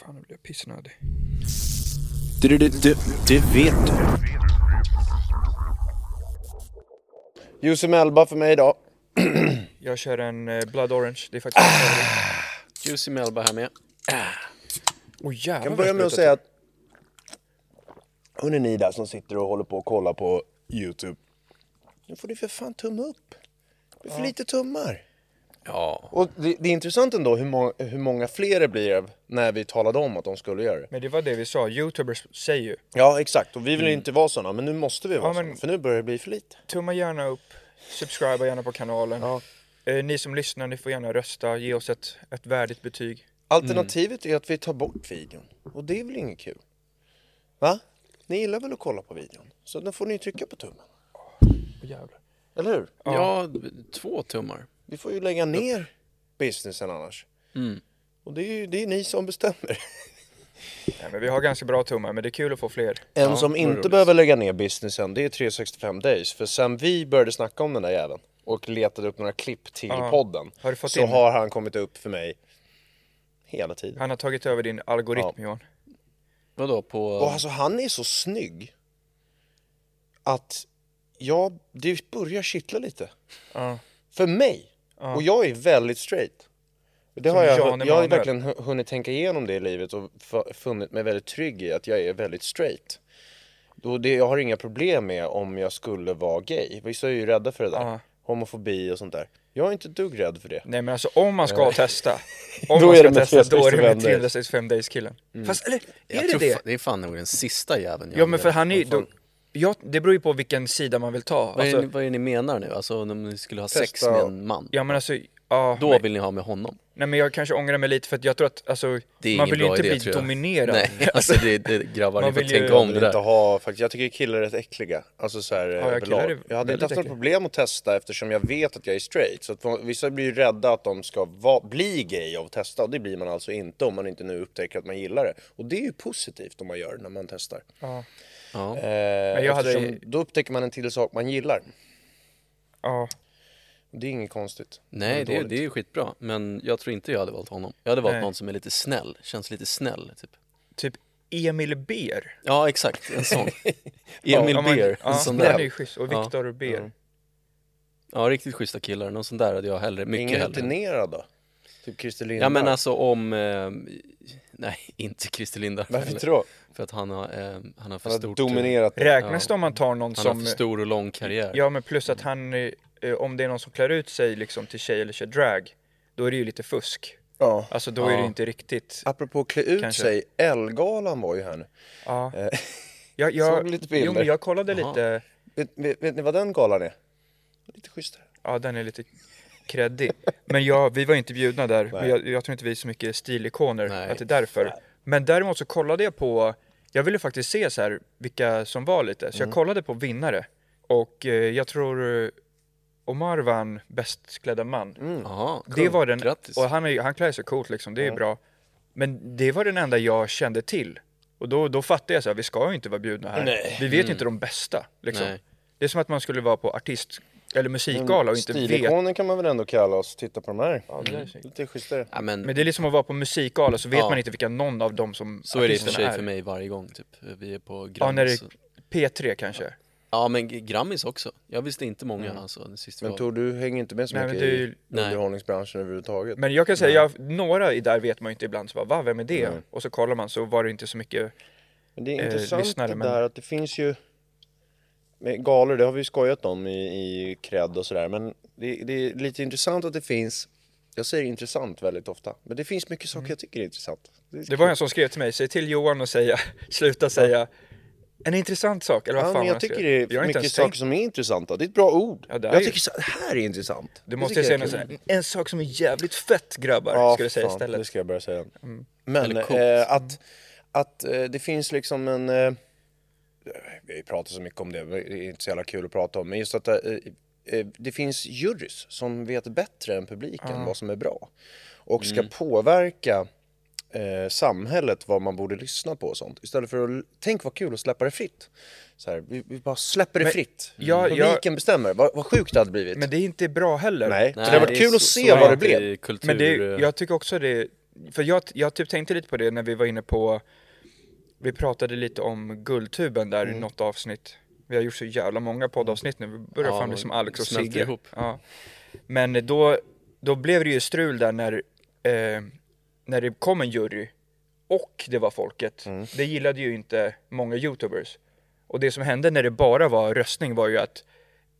Fan, nu blir jag pissnödig. Du, du, du, du, det vet du. Jussi Melba för mig idag. Jag kör en eh, Blood Orange, det är faktiskt ah. Juicy Melba här med. Åh jävlar Jag kan börja med att säga att Hörrni ni där som sitter och håller på och kollar på Youtube. Nu får ni för fan tumme upp. Det är för lite tummar. Ja. Och det, det är intressant ändå hur, må, hur många fler det blev när vi talade om att de skulle göra det. Men det var det vi sa, youtubers säger ju Ja exakt, och vi vill inte vara sådana, men nu måste vi vara Ja, såna, för nu börjar det bli för lite. Tumma gärna upp, subscriba gärna på kanalen. Ja. Eh, ni som lyssnar, ni får gärna rösta, ge oss ett, ett värdigt betyg. Alternativet är att vi tar bort videon, och det är väl inget kul? Va? Ni gillar väl att kolla på videon? Så då får ni trycka på tummen. Åh jävlar. Eller hur? ja, två tummar. Vi får ju lägga ner businessen annars. Mm. Och det är ju det är ni som bestämmer. Nej, men vi har ganska bra tummar, men det är kul att få fler. En som vad inte roligt. behöver lägga ner businessen, det är 365 days. För sen vi började snacka om den där jäveln och letade upp några klipp till Ja. podden. Har du fått så in- har han kommit upp för mig hela tiden. Han har tagit över din algoritm Ja. Johan. Vadå på... Och alltså han är så snygg. Att, ja, det börjar kittla lite. Ja. För mig. Ja. Och jag är väldigt straight. Det har jag, jag har verkligen hu- hunnit tänka igenom det i livet och funnit mig väldigt trygg i att jag är väldigt straight. Då det, jag har inga problem med om jag skulle vara gay. Vissa är ju rädda för det där. Ja. Homofobi och sånt där. Jag är inte dugg rädd för det. Nej men alltså om man ska testa, om Då man ska testa då är det med 365 days. 365 days killen. Fast eller, är jag det det? det är fan nog den sista jäveln jag Ja men för han är då, ja, det beror ju på vilken sida man vill ta. Vad är, Alltså, det, vad är det ni menar nu? Alltså om ni skulle ha sex Testa- med en man? ja men alltså, ja. Då men, vill ni ha med honom? nej men jag kanske ångrar mig lite för att jag tror att, alltså, Det är man vill ju inte idé, bli jag. dominerad. Nej, alltså det, det grabbar, Man ni får vill ju- tänka Jag om det inte där. ha, faktiskt, jag tycker killar är rätt äckliga. Alltså så här, Ja, killar är Jag hade inte haft något problem att testa eftersom jag vet att jag är straight. Så att vissa blir ju rädda att de ska va, bli gay av att testa och det blir man alltså inte om man inte nu upptäcker att man gillar det. Och det är ju positivt om man gör det när man testar. Ja. Ja. Eh, jag hade- eftersom Då upptäcker man en till sak man gillar. ja. Det är inget konstigt. Nej, det, är- dåligt. det är ju skitbra. Men jag tror inte jag hade valt honom. Jag hade valt Nej. någon som är lite snäll, känns lite snäll typ. Typ Emil Ber. Ja, exakt, en sån. Emil ja, men- Beer, Ja, en sån han är där. ju schysst. Och Ja. Viktor Ber. Ja, riktigt schyssta killar. Någon sån där hade jag hellre, mycket Ingen hellre. rutinerad då? Typ Christer Lindberg? Ja men alltså om, eh, nej inte Christer Lindar. Varför inte då? För att han har, eh, han har för Han har stort, dominerat det. Räknas Ja. det om man tar någon han har som... för stor och lång karriär. Ja men plus att han, eh, eh, om det är någon som klär ut sig liksom till tjej eller kör drag, då är det ju lite fusk. Ja. Alltså då är det Ja. inte riktigt, Apropå klä ut Kanske. sig, Ellegalan var ju här nu. ja. Eh, Jag, jag, såg lite bilder. Jo men jag kollade Jaha. lite, Vet, vet, vet ni vad den galan är? Lite schysstare. ja den är lite kreddig. Men jag, vi var inte bjudna där, men jag, jag tror inte vi är så mycket stilikoner, Nej. att det är därför. Men däremot så kollade jag på, jag ville faktiskt se så här vilka som var lite, så jag kollade på vinnare. Och eh, jag tror eh, Omar vann bäst klädda man. Jaha, Det cool. var den, Grattis. och han, är, han klär sig coolt liksom, det är bra. Men det var den enda jag kände till. Och då, då fattade jag så här, vi ska ju inte vara bjudna här. Nej. Vi vet ju inte de bästa. Liksom. Nej. Det är som att man skulle vara på artist eller musikgala och inte vet. Stilikoner kan man väl ändå kalla oss, titta på de här. Ja, det är snyggt. Lite schysstare. Ja, men, Men det är liksom att vara på musikgala så vet Ja. man inte vilka någon av dem som så är det i och för sig för mig varje gång typ. Vi är på Ja, när det Grammis. är P3 kanske. Ja men G- Grammis också. Jag visste inte många alltså den sista Men var. Tor, du hänger inte med så Nej, men mycket är i underhållningsbranschen överhuvudtaget. Men jag kan säga, jag, några i där vet man ju inte ibland, så bara, va, vem är det? Nej. Och så kollar man så var det inte så mycket, Men det är eh, intressant lyssnare, det men- där att det finns ju galor, det har vi skojat om i, i cred och sådär, men det, det är lite intressant att det finns jag säger intressant väldigt ofta, men det finns mycket saker jag tycker är intressant. är det var en som skrev till mig, säg till Johan och säga, sluta säga En intressant sak, eller vad Ja, fan men jag tycker det är Jag mycket saker tänkt- som är intressanta. Det är ett bra ord. Ja, det är jag ju- tycker så, det här är intressant. Du Det måste säga jag något är så kul. här, en sak som är jävligt fett grabbar, Ja, ska du säga fan, istället. Mm. det ska jag börja säga. Men Eller coolt. eh, att, att eh, det finns liksom en... Eh, vi har ju pratat så mycket om det, men det är inte så jävla kul att prata om. Men just att eh, eh, det finns jurys som vet bättre än publiken vad som är bra. Och ska Mm. påverka eh, samhället vad man borde lyssna på och sånt. Istället för att, tänk vad kul att släppa det fritt. Så här, vi, vi bara släpper det Men- fritt. Ja, Publiken jag- bestämmer, vad, vad sjukt det hade blivit. Men det är inte bra heller. Nej, Nej, det har varit kul att så- se så vad det blev. Kultur, Men det, eh, jag tycker också det, för jag, jag typ tänkte lite på det när vi var inne på, vi pratade lite om Guldtuben där Mm. i något avsnitt. Vi har gjort så jävla många poddavsnitt nu, vi börjar Ja, fan bli som Alex och Sigge. ihop. Ja. Men då, då blev det ju strul där när, eh, när det kom en jury och det var folket. Mm. Det gillade ju inte många youtubers. Och det som hände när det bara var röstning var ju att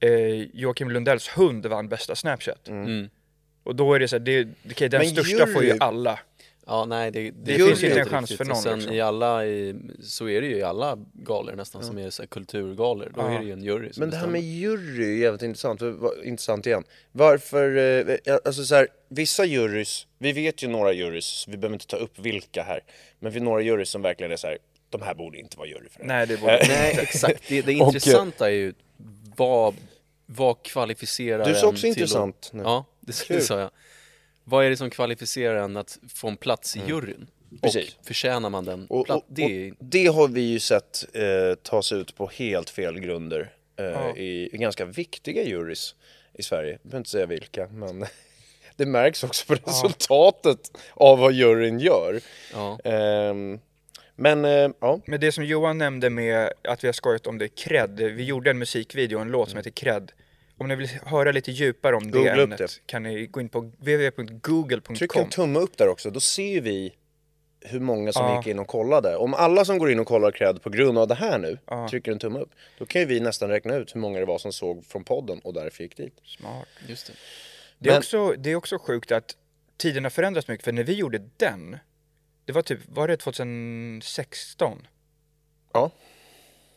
eh, Joakim Lundells hund vann bästa Snapchat. Mm. Och då är det så här, det, okej, den Men största får ju jury- alla. Ja, nej, det, det, finns finns ju inte en chans riktigt. för någon, Och sen liksom. i alla, i, så är det ju i alla galor nästan som är så här kulturgalor. Då Ja. är det ju en jury som Men det här med jury är jävligt intressant, intressant igen. Varför, eh, ja, alltså så här, vissa jurys, vi vet ju några jurys, vi behöver inte ta upp vilka här. Men vi har några jurys som verkligen är så här, de här borde inte vara jury för det. Nej, det var Nej, exakt. Det, det eh, intressanta är ju vad, vad kvalificerar Du sa också intressant Att, nu. ja, det, det sa jag. Vad är det som kvalificerar en att få en plats i juryn? Mm. Precis. Och förtjänar man den Och, plats? och, Det är och det har vi ju sett eh, tas ut på helt fel grunder eh, Ja. i, i ganska viktiga jurys i Sverige. Jag behöver inte säga vilka, men det märks också på resultatet av vad juryn gör. ja. Ehm, men eh, ja, Men det som Johan nämnde med att vi har skojat om det, cred. Vi gjorde en musikvideo, en låt som heter cred. Om ni vill höra lite djupare om det Googla ämnet det. kan ni gå in på tryck www.google.com. en tumme upp där också, då ser vi hur många som Ja. gick in och kollade. Om alla som går in och kollar cred på grund av det här nu Ja. trycker en tumme upp, då kan ju vi nästan räkna ut hur många det var som såg från podden och därför gick dit. Smart. Just det. Det är, Men- också, det är också sjukt att tiderna förändras mycket, för när vi gjorde den, det var typ, var det 2016? Ja.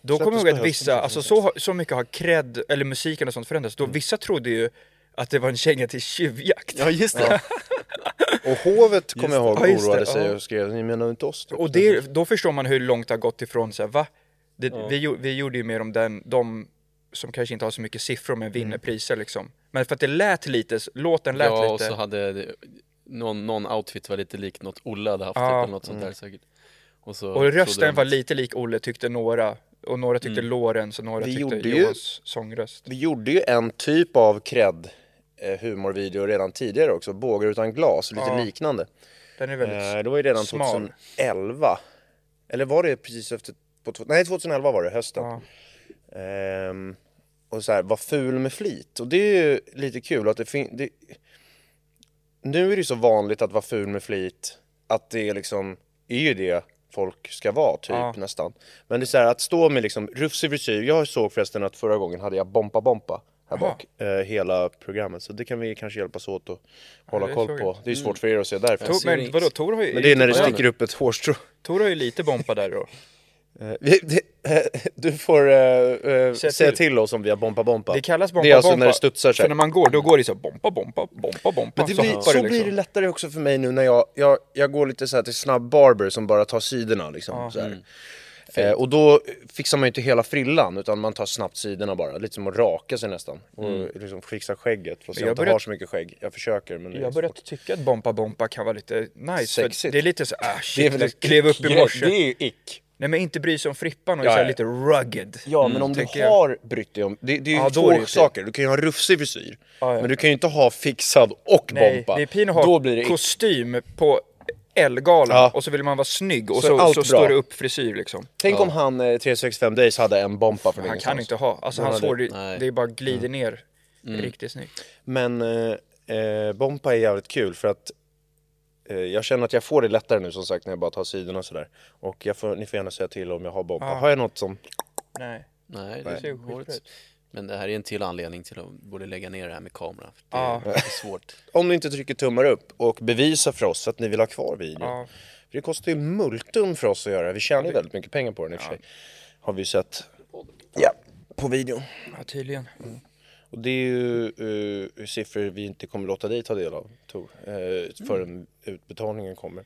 Då kommer jag ihåg att vissa, alltså så, så mycket har cred, eller musiken och sånt förändrats, Mm. då vissa trodde ju att det var en känga till tjuvjakt. Ja, just det. Och hovet kommer jag ihåg Ja, just det, oroade sig ja. och skrev, ni menar inte oss? då?" Och det, då förstår man hur långt det har gått ifrån så här, va? Det, vi, gjo- vi gjorde ju mer om den, de som kanske inte har så mycket siffror men vinner priser liksom. Men för att det lät lite, låten lät Ja, och lite. så hade det, någon, någon outfit var lite lik något Olle hade haft Ja. typ, eller något sånt där säkert. Och, så Och rösten var lite lik Olle tyckte några. Och några tyckte Lorenz och några Vi tyckte gjorde ju- Johans sångröst. Vi gjorde ju en typ av cred eh, humorvideo redan tidigare också, Bågar utan glas, lite Ja. liknande. Den är väldigt Eh, det var ju redan smal. 2011. Eller var det precis efter, på, nej 2011 var det, hösten. Ja. Ehm, och så här, var ful med flit. Och det är ju lite kul att det finns... Nu är det ju så vanligt att vara ful med flit, att det är liksom, är ju det folk ska vara typ Ja. nästan. Men det är så här att stå med liksom rufsig frisyr. Jag såg förresten att förra gången hade jag Bompa Bompa här Jaha. bak, eh, hela programmet. Så det kan vi kanske hjälpas åt att hålla det koll på. jag. Det är svårt för er att se därför. Tor, ser men vadå, Tor har ju, Men det är när det sticker upp ett hårstrå. Tor har ju lite bompa där då. Eh, eh, Du får eh, eh, Säg säga till. till oss om vi har Bompa Bompa. Det kallas bompa Det är alltså bompa. när det studsar så För när man går, då går det så bompa bompa, bompa bompa. Men det blir, hoppar så det blir liksom. det lättare också för mig nu när jag, jag, jag går lite så här till snabb barber som bara tar sidorna liksom. Så här. Eh, och då fixar man ju inte hela frillan utan man tar snabbt sidorna bara, lite som att raka sig nästan. Och liksom fixa skägget, fast jag, jag inte börjat- har så mycket skägg. Jag försöker men Jag har börjat tycka att bompa bompa kan vara lite nice. Sexigt. Det är lite så, ah Det är shit, väl en klev upp i morse. Det är ju ick. Nej men inte bry sig om frippan och Ja, ja. lite rugged. Ja men om du tänker jag. har brytt dig om, det, det är ju Ja, två är saker. Du kan ju ha rufsig frisyr, Ja, ja. men du kan ju inte ha fixad och Nej, bompa. det är pin att ha Då blir det ick. kostym på Elgalan Ja. och så vill man vara snygg och Så så, så, står det upp frisyr liksom. Tänk om han eh, 365 Days hade en bompa från Han ingenstans. kan inte ha, alltså Han hans hår, det, det är bara glider Mm. ner. Riktigt snyggt. Men eh, eh, bompa är jävligt kul för att jag känner att jag får det lättare nu som sagt när jag bara tar sidorna sådär. Och jag får, ni får gärna säga till om jag har bompa. Ja. Har jag något som... Nej. Nej, Det ser ju är skitbra ut. Men det här är en till anledning till att borde lägga ner det här med kamera. För det Ja. är svårt. Om ni inte trycker tummar upp och bevisar för oss att ni vill ha kvar videon. Ja. För det kostar ju multum för oss att göra. Vi tjänar ju väldigt mycket pengar på den i och för sig. har vi sett ja, på videon. Ja, tydligen. Och det är ju eh, siffror vi inte kommer låta dig ta del av Tor, uh, förrän utbetalningen kommer.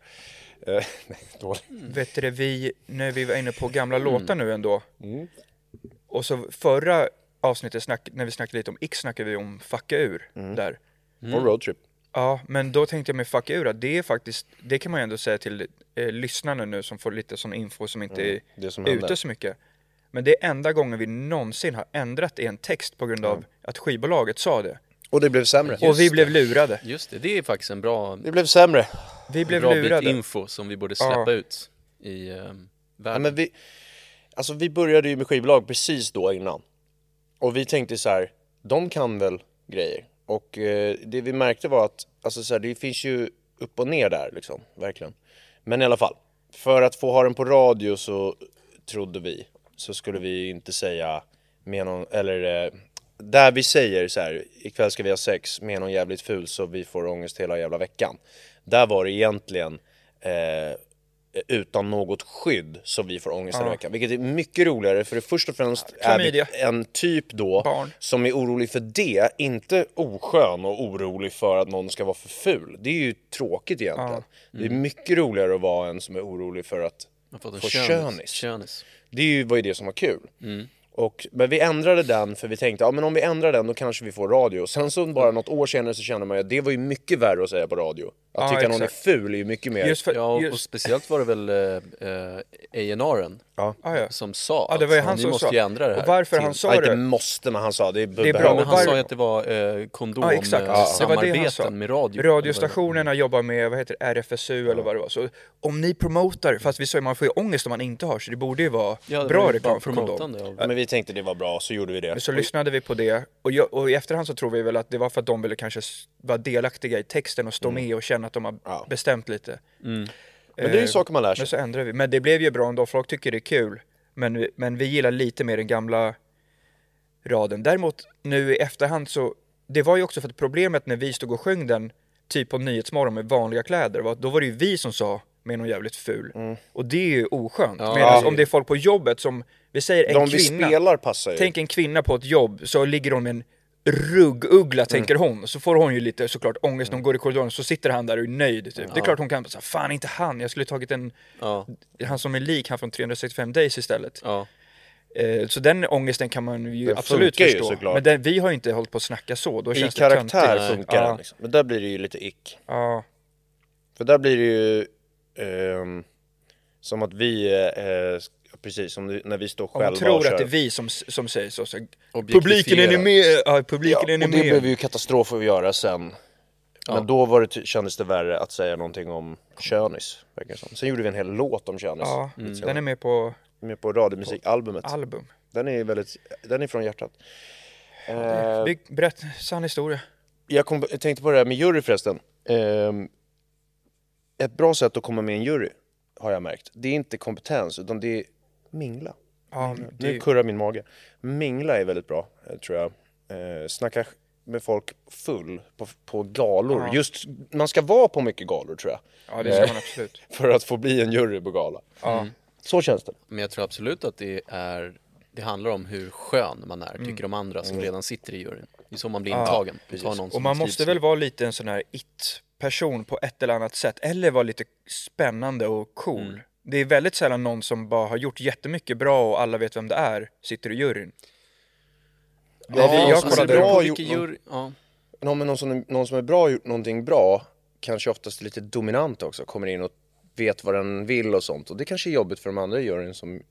Eh, nej, dåligt. Vet du vi, när vi var inne på gamla låtar nu ändå. Och så förra avsnittet, snack, när vi snackade lite om X, snackade vi om Fucka ur där. Och roadtrip. Ja, men då tänkte jag med Fucka ur att det är faktiskt, det kan man ju ändå säga till eh, lyssnarna nu som får lite sån info som inte är det som ute händer. så mycket. Men det är enda gången vi någonsin har ändrat i en text på grund av att skivbolaget sa det. Och det blev sämre. och vi blev lurade. Just det, det är faktiskt en bra, Det blev sämre. Vi blev bra bit lurade. info som vi borde släppa Ja. ut i Ja, världen. men vi, alltså vi började ju med skivbolag precis då innan. Och vi tänkte så här, de kan väl grejer. Och eh, det vi märkte var att, alltså så här, det finns ju upp och ner där liksom, verkligen. Men i alla fall, för att få ha den på radio så trodde vi, så skulle vi inte säga med någon, eller eh, där vi säger så här, ikväll ska vi ha sex med någon jävligt ful så vi får ångest hela jävla veckan. Där var det egentligen eh, utan något skydd så vi får ångest hela veckan. Vilket är mycket roligare för det först och främst är Klamydia. vi en typ då Barn. som är orolig för det, inte oskön och orolig för att någon ska vara för ful. Det är ju tråkigt egentligen. Det är mycket roligare att vara en som är orolig för att få könis. könis. Det var ju det som var kul. Och, men vi ändrade den för vi tänkte, ja men om vi ändrar den då kanske vi får radio. Sen så bara något år senare så kände man ju att det var ju mycket värre att säga på radio. Att Ja, tycka någon är ful är ju mycket mer... Just för, Ja, och just, speciellt var det väl eh, eh, A&R'en Ja. ah, ja. som sa ja, det var ju att han ni som måste sa. ju ändra det här. Och varför till- han sa inte det? måste men han sa det, är bra, Ja, behöver men han var- sa ju att det var eh, kondom, Ja, exakt. Ja, det var det han sa. med radio. Radiostationerna jobbar med, vad heter det, RFSU eller vad det var. Så om ni promotar, fast vi sa ju man får ju ångest om man inte har, så det borde ju vara Ja, det bra reklam för kondom. Ja, men vi tänkte det var bra, så gjorde vi det. Så lyssnade vi på det, och, jag, och i efterhand så tror vi väl att det var för att de ville kanske vara delaktiga i texten och stå med och känna att de har Mm. Ja. bestämt lite. Men det är ju Eh, saker man lär Men sig. så ändrade vi. Men det blev ju bra ändå, folk tycker det är kul. Men, vi- men vi gillar lite mer den gamla raden. Däremot nu i efterhand så, det var ju också för att problemet när vi stod och sjöng den, typ på Nyhetsmorgon med vanliga kläder, var att då var det ju vi som sa med någon jävligt ful. Mm. Och det är ju oskönt. Ja. Medan om det är folk på jobbet som, vi säger en De vi kvinna, tänk en kvinna på ett jobb, så ligger hon med en rugguggla tänker hon, så får hon ju lite såklart ångest när hon går i korridoren, så sitter han där och är nöjd typ. Det är klart hon kan säga, fan inte han, jag skulle tagit en, han som är lik han från 365 days istället. Eh, så den ångesten kan man ju Den absolut ju förstå. såklart. Men den, vi har ju inte hållit på att snacka så, då I känns det karaktär töntigt. funkar ja, den liksom. Men där blir det ju lite ick. Ja, För där blir det ju ehm, som att vi, eh, precis som du- när vi står själva tror och kör. att det är vi som, som säger så, så publiken är ni med? Ja, publiken Ja, är ni och det med? blev ju katastrof att göra sen. Ja. Men då var det, kändes det värre att säga någonting om könis. verkar som. Sen gjorde vi en hel låt om könis. Ja, senare. den är med på med på radiomusikalbumet. album. Den är väldigt, den är från hjärtat. Eh, Vi, berätt, sann historia. jag, kom, jag tänkte på det här med jury förresten. Ehm, ett bra sätt att komma med i en jury har jag märkt. Det är inte kompetens utan det är mingla. Ja, det, Nu kurrar min mage. Mingla är väldigt bra, eh, tror jag. Eh, snacka med folk full på, på galor. Ja. Just, man ska vara på mycket galor tror jag. ja, det ska man absolut. För att få bli en jury på gala. Ja. Så känns det. Men jag tror absolut att det är Det handlar om hur skön man är, tycker de andra som redan sitter i juryn Det är så man blir intagen, någon Och man måste väl vara lite en sån här it-person på ett eller annat sätt, eller vara lite spännande och cool. Mm. Det är väldigt sällan någon som bara har gjort jättemycket bra och alla vet vem det är, sitter i juryn. Ja, Nej, vi- jag alltså, kollade bra gjort någon- jury, ja. Om någon som, någon som är bra gjort någonting bra kanske oftast är lite dominant också, kommer in och vet vad den vill och sånt. Och det kanske är jobbigt för de andra i juryn som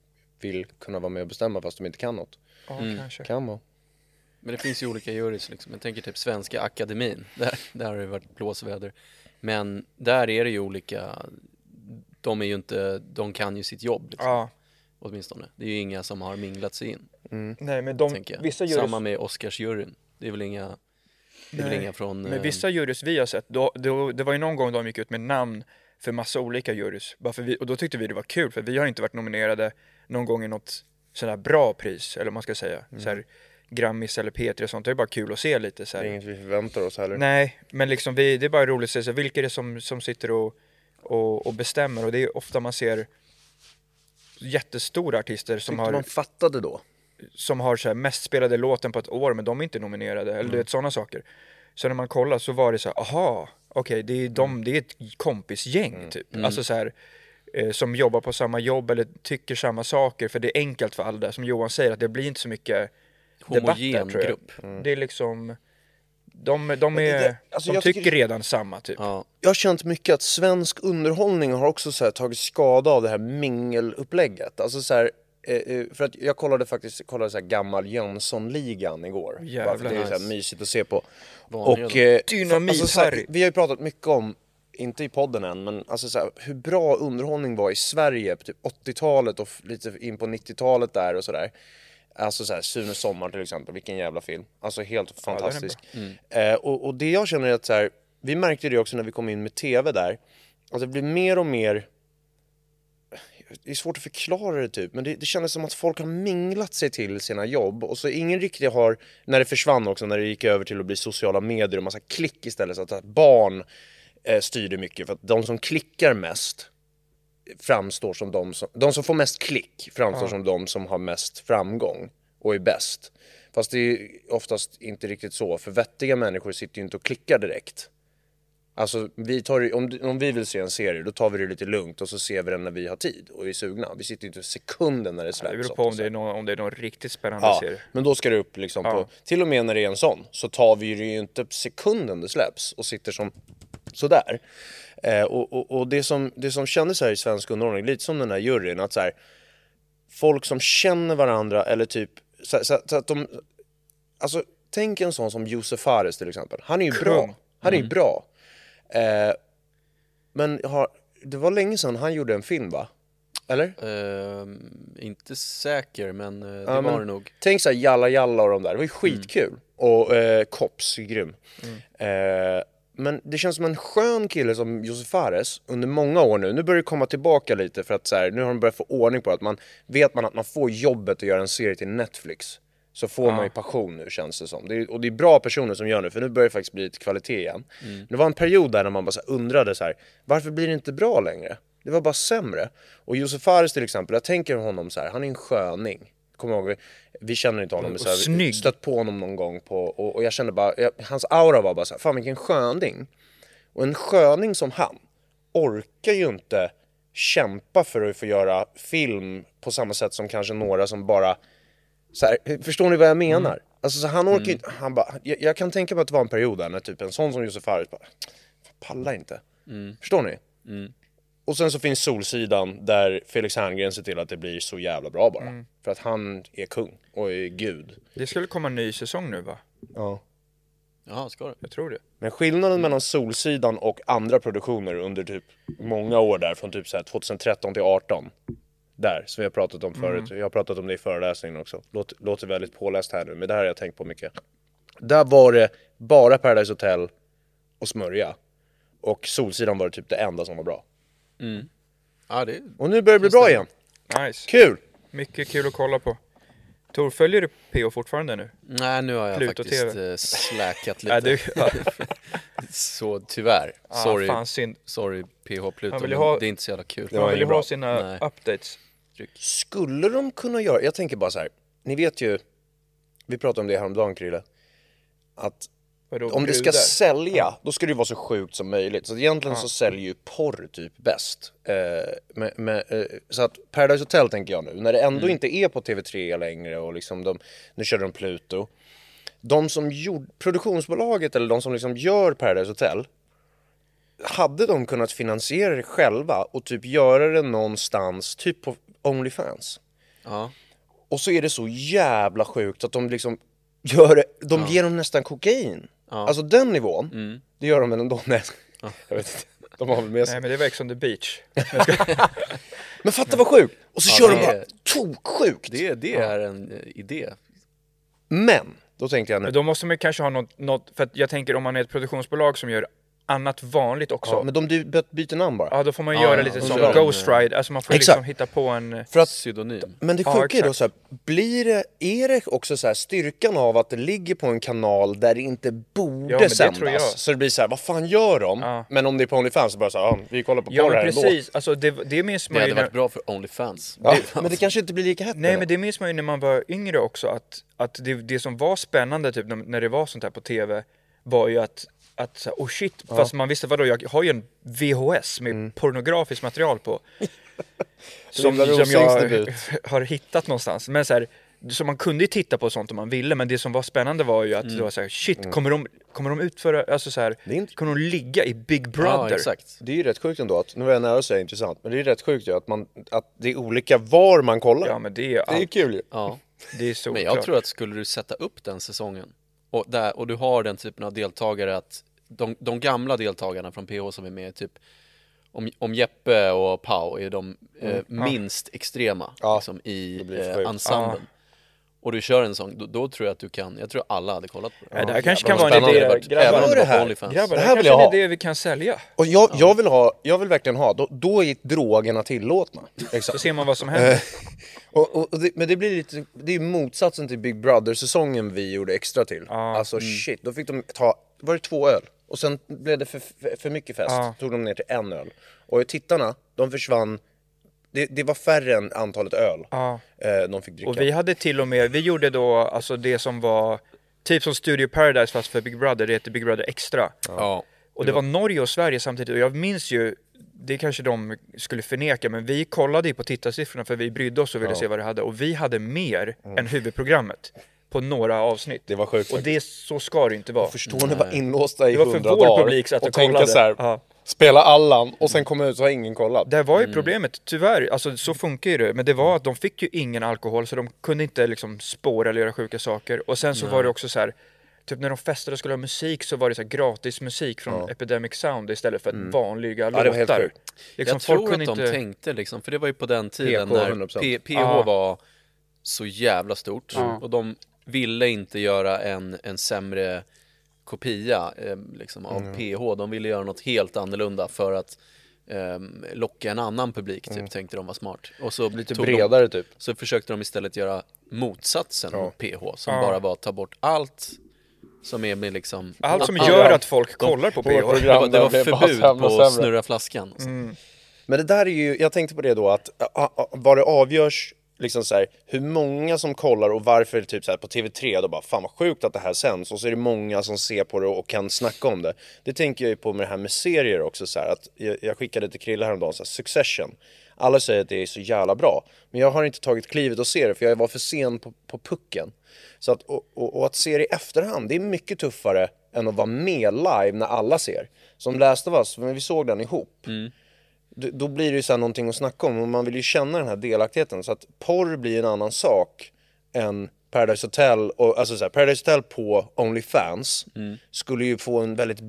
vill kunna vara med och bestämma fast de inte kan något. Ja, Mm. kanske. Kan vara. Men det finns ju olika jurys liksom. Jag tänker typ Svenska Akademin, där, där har det varit blåsväder. Men där är det ju olika, de är ju inte, de kan ju sitt jobb liksom, Ja, åtminstone. Det är ju inga som har minglat sig in, nej men de, vissa jurys, Samma med Oscarsjuryn. Det är väl inga, det är väl inga från... men eh, vissa jurys vi har sett, då, då, det var ju någon gång de gick ut med namn för massa olika jurys. Bara för vi, och då tyckte vi det var kul, för vi har inte varit nominerade någon gång i något sådär här bra pris, eller vad man ska säga. Så här, Grammis eller P3 och sånt, det är bara kul att se lite så Det här. är inget vi förväntar oss heller. Nej, men liksom vi, det är bara roligt att se så vilka är det som, som sitter och, och, och bestämmer och det är ofta man ser jättestora artister som Tyckte har, man fattade då? som har så här mest spelade låten på ett år men de är inte nominerade, eller Mm. du vet sådana saker. Så när man kollar så var det så här, aha, okej det, är de, det är ett kompisgäng Mm. typ. Alltså så här, eh, som jobbar på samma jobb eller tycker samma saker för det är enkelt för alla. Som Johan säger, att det blir inte så mycket Homogen tror jag. grupp. Det är liksom, de, de, är, det- alltså de jag tycker tycker- redan samma typ. Ja, Jag har känt mycket att svensk underhållning har också så här tagit skada av det här mingelupplägget. Alltså så här, eh, eh, för att jag kollade faktiskt kollade så här gammal Jönssonligan igår. Jävlar, för det är så här nice. mysigt att se på. Vanliga Och, eh, Dynamit, alltså så här. Vi har ju pratat mycket om, inte i podden än, men alltså så här, hur bra underhållning var i Sverige på typ 80-talet och lite in på 90-talet där och sådär. Alltså såhär, Sune Sommar till exempel, vilken jävla film. Alltså helt fantastisk. Eh, och, och det jag känner är att så här, vi märkte det också när vi kom in med TV där, att det blir mer och mer det är svårt att förklara det typ, men det, det kändes som att folk har minglat sig till sina jobb. Och så ingen riktigt har, när det försvann också, när det gick över till att bli sociala medier och massa klick istället, så att, att barn eh, styrde mycket, för att de som klickar mest framstår som de som, de som får mest klick framstår som de som har mest framgång och är bäst. Fast det är oftast inte riktigt så, för vettiga människor sitter ju inte och klickar direkt. Alltså, vi tar, om, om vi vill se en serie, då tar vi det lite lugnt och så ser vi den när vi har tid och är sugna. Vi sitter inte sekunden när det Det släpps. beror upp på om det är någon, om det är någon riktigt spännande Ja, serie. men då ska det upp liksom Ja. på, till och med när det är en sån, så tar vi det ju inte sekunden det släpps och sitter som sådär. Eh, och och, och det, som, det som kändes här i svensk underhållning, lite som den här juryn, att så här, folk som känner varandra eller typ, så, så, så att de, alltså tänk en sån som Josef Fares till exempel, han är ju Kung. bra, han är ju bra. Eh, men har, det var länge sedan han gjorde en film va? Eller? Ehm, inte säker, men eh, det Ja, var men det nog. Tänk såhär Jalla Jalla och de där, det var ju skitkul. Och eh, Kops, grym. Eh, men det känns som en skön kille som Josef Fares under många år nu. Nu börjar det komma tillbaka lite för att så här, nu har de börjat få ordning på att man vet man att man får jobbet att göra en serie till Netflix. Så får man ju passion nu känns det som. Det är, och det är bra personer som gör det för nu börjar det faktiskt bli lite kvalitet igen. Det var en period där när man bara så undrade så här, varför blir det inte bra längre? Det var bara sämre. Och Josef Fares till exempel, jag tänker honom så här, han är en sköning. Kommer ihåg, vi, känner inte honom, så här, snygg. stött på honom någon gång på, och, och jag kände bara, jag, hans aura var bara så här, fan vilken sköning. Och en sköning som han orkar ju inte kämpa för att få göra film på samma sätt som kanske några som bara så här, förstår ni vad jag menar? Alltså så han orkar ju inte, han bara, jag, jag kan tänka mig att det var en period där när typ en sån som Josef Fares bara, "Fan, pallar inte. Förstår ni? Och sen så finns Solsidan där Felix Herngren ser till att det blir så jävla bra bara. För att han är kung och är gud. Det skulle komma en ny säsong nu va? Ja. Jaha, ska det? Jag tror det. Men skillnaden mellan Solsidan och andra produktioner under typ många år där, från typ så här 2013 till 18 Där, som vi har pratat om förut. Jag har pratat om det i föreläsningen också. Låter, låter väldigt påläst här nu, men det här har jag tänkt på mycket. Där var det bara Paradise Hotel och smörja. Och Solsidan var det typ det enda som var bra. Ja, det, Och nu börjar det bli bra igen. Nice. Kul! Mycket kul att kolla på. Tor, följer du PO fortfarande nu? nej, nu har jag Pluto faktiskt TV. eh, släkat lite. du, Så tyvärr. ah, Sorry, fan synd. sorry PH Pluto, men ha- det är inte så jävla kul. Man vill ju ha sina Nej. updates. Skulle de kunna göra, jag tänker bara så här. ni vet ju, vi pratade om det häromdagen Krille, att Vadå, om det ska sälja, då ska det vara så sjukt som möjligt. Så egentligen så säljer ju porr typ bäst. Eh, med, med, eh, så att Paradise Hotel tänker jag nu, när det ändå inte är på TV3 längre och liksom de, nu kör de Pluto. De som gjorde, produktionsbolaget eller de som liksom gör Paradise Hotel, hade de kunnat finansiera det själva och typ göra det någonstans, typ på Onlyfans. Ja. Och så är det så jävla sjukt att de liksom gör det, de ger dem nästan kokain. Alltså den nivån, det gör de väl ändå? Nej, jag vet inte. De har väl med Nej sig. men det var Ex on the beach. Men fatta vad sjukt! Och så Ja, kör de det bara är- toksjukt! Det, det är en eh, idé. Men, då tänkte jag nu, Men då måste man kanske ha något, något, för att jag tänker om man är ett produktionsbolag som gör annat vanligt också. Ja, men de byt- byter namn bara. Ja, då får man Ja, göra ja, lite som Ghost Ride, alltså man får Exakt. liksom hitta på en... För att Pseudonym. Men det Ja, sjuka är då så här, blir det, är det också så här styrkan av att det ligger på en kanal där det inte borde Ja, det sändas? Så det blir så här, vad fan gör de? Ja. Men om det är på Onlyfans så bara så här, ja, vi kollar på Ja porr men här ändå. precis, alltså det, det minns Det man ju hade när, varit bra för Onlyfans. Ja, men det kanske inte blir lika hett Nej med men det. det minns man ju när man var yngre också att, att det, det som var spännande typ när det var sånt här på TV var ju att att så här, oh shit, fast man visste vadå, jag har ju en VHS med Mm. pornografiskt material på. som, som jag har hittat någonstans. Men så här, så man kunde ju titta på sånt om man ville, men det som var spännande var ju att det var så här, shit, kommer de, kommer de utföra, alltså så här, Mm. Det är inte- kommer de ligga i Big Brother? Ja, exakt. Det är ju rätt sjukt ändå att, nu var jag nära att säga intressant, men det är ju rätt sjukt ju att, man, att det är olika var man kollar. Ja men det är, det är allt, kul ju. Ja. det är så Men jag tror att skulle du sätta upp den säsongen och, där, och du har den typen av deltagare att de, de gamla deltagarna från PH som är med, typ om, om Jeppe och Pau är de eh, minst extrema Ja, liksom, i eh, ensemblen. Och du kör en sån, då, då tror jag att du kan, jag tror alla hade kollat på det. Ja, det här kanske kan vara en idé. det Även om Gör det här. Grabbar, Det det här vill jag är en ha. idé vi kan sälja. Och jag, jag, vill ha, jag vill verkligen ha, då, då är drogerna tillåtna. Så Exakt. ser man vad som händer. Och, och, och det, men det blir lite, det är motsatsen till Big Brother-säsongen vi gjorde extra till. Ja. Alltså shit, då fick de ta, var det två öl? Och sen blev det för, för, för mycket fest, Ja. tog de ner till en öl. Och tittarna, de försvann, det, det var färre än antalet öl Ja. eh, de fick dricka. Och vi hade till och med, vi gjorde då alltså det som var typ som Studio Paradise fast för Big Brother, det heter Big Brother Extra. Ja. Och det var Norge och Sverige samtidigt och jag minns ju, det kanske de skulle förneka, men vi kollade ju på tittarsiffrorna för vi brydde oss och ville se vad det hade och vi hade mer än huvudprogrammet på några avsnitt. Det var sjukt Och det, så ska det inte vara. Förstår ni vad inlåsta i Det var för hundra vår dagar publik så att och de tänka kollade. så här, Ja. Spela Allan och sen komma ut så har ingen kollat. Det var ju Mm. problemet, tyvärr, alltså så funkar ju det, men det var att de fick ju ingen alkohol så de kunde inte liksom spåra eller göra sjuka saker. Och sen så var det också så här, typ när de festade och skulle ha musik så var det så här gratis musik från Epidemic Sound istället för vanliga Mm. Ja, det var helt låtar. sjukt. Liksom, jag tror folk kunde att de inte... tänkte liksom, för det var ju på den tiden PH, när 100%. P- PH Ja. var så jävla stort och de ville inte göra en, en sämre kopia eh, liksom, av Mm. PH. De ville göra något helt annorlunda för att eh, locka en annan publik, Mm. typ, tänkte de var smart. Och så Lite bredare typ. De, så försökte de istället göra motsatsen Ja. mot PH, som Ja. bara var att ta bort allt som är med liksom Allt som gör att folk kollar på PH. program. det var, det var förbud på att snurra flaskan. och så. Mm. Men det där är ju, jag tänkte på det då att vad det avgörs liksom så här, hur många som kollar och varför typ så här på TV3 då bara fan vad sjukt att det här sänds och så är det många som ser på det och kan snacka om det. Det tänker jag ju på med det här med serier också så här, att jag, jag skickade till Krille häromdagen så här, Succession. Alla säger att det är så jävla bra, men jag har inte tagit klivet och se det för jag var för sen på, på pucken. Så att, och, och, och att se det i efterhand, det är mycket tuffare än att vara med live när alla ser. Som Last of Us, men vi såg den ihop Mm då blir det ju så någonting att snacka om och man vill ju känna den här delaktigheten så att porr blir en annan sak än Paradise Hotel och alltså så här, Paradise Hotel på Onlyfans skulle ju få en väldigt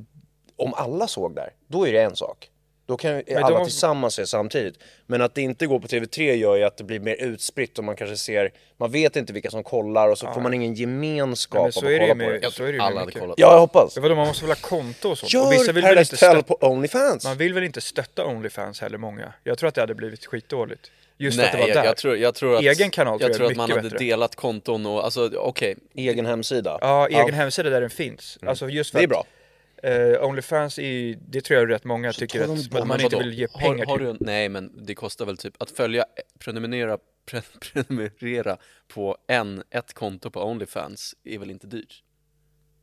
om alla såg där, då är det en sak. Då kan ju de alla har- tillsammans se samtidigt. Men att det inte går på TV3 gör ju att det blir mer utspritt och man kanske ser, man vet inte vilka som kollar och så får man ingen gemenskap Nej, men av så att kolla på det. Jag tror alla hade kollat. Ja, jag hoppas. Ja, vadå, man måste väl ha konto och sånt? Gör och vissa vill väl inte stötta, på Onlyfans! man vill väl inte stötta Onlyfans heller många? Jag tror att det hade blivit skitdåligt. Just att det Nej, var jag, där. jag, tror, jag tror att, Egen kanal tror jag jag tror att man hade bättre. delat konton och alltså okej, Egen hemsida. Ja, egen hemsida där den finns. Alltså just för Mm. Det är att, bra. Eh, Onlyfans är ju- det tror jag rätt många tycker tar de att man men inte vill ge har, pengar har till. du, en- Nej men det kostar väl typ att följa, prenumerera, pre, prenumerera på en, ett konto på Onlyfans är väl inte dyrt?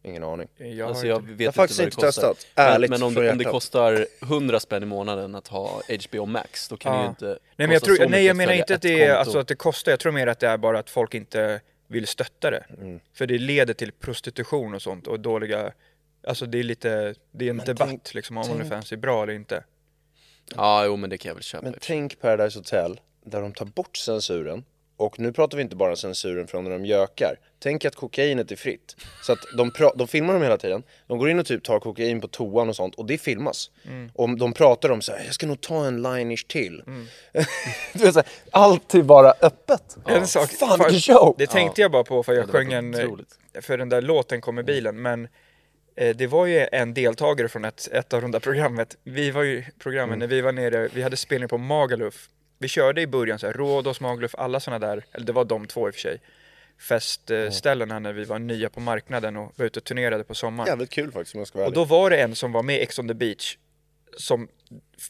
Ingen aning. Jag alltså har jag inte- vet Jag har inte faktiskt det inte kostar. testat. Ärligt men, men om, det, om det kostar 100 spänn i månaden att ha HBO Max, då kan det Ja. ju inte Nej, men jag, tror, så nej, jag menar inte att det är alltså, att det kostar, jag tror mer att det är bara att folk inte vill stötta det. Mm. För det leder till prostitution och sånt och dåliga, alltså det är lite, det är en debatt tänk- liksom om tänk- Onlyfans är bra eller inte. Ja, jo men det kan jag väl köpa. Men tänk Paradise Hotel, där de tar bort censuren. Och nu pratar vi inte bara censuren från när de gökar. Tänk att kokainet är fritt. Så att de, de filmar dem hela tiden. De går in och typ tar kokain på toan och sånt och det filmas. Och de pratar om så här, jag ska nog ta en liners till. du vet, allt är bara öppet. En sak, Fan vilken show! Det tänkte jag bara på för jag var sjöng en, otroligt. för den där låten kom i bilen, men Det var ju en deltagare från ett, ett av de där programmet. Vi var ju programmen när vi var nere, vi hade spelning på Magaluf. Vi körde i början så här, Rhodos, Magaluf, alla sådana där, eller det var de två i och för sig, festställen här när vi var nya på marknaden och var ute och turnerade på sommaren. Jävligt kul faktiskt om jag ska vara Och då var det en som var med i Ex on the beach som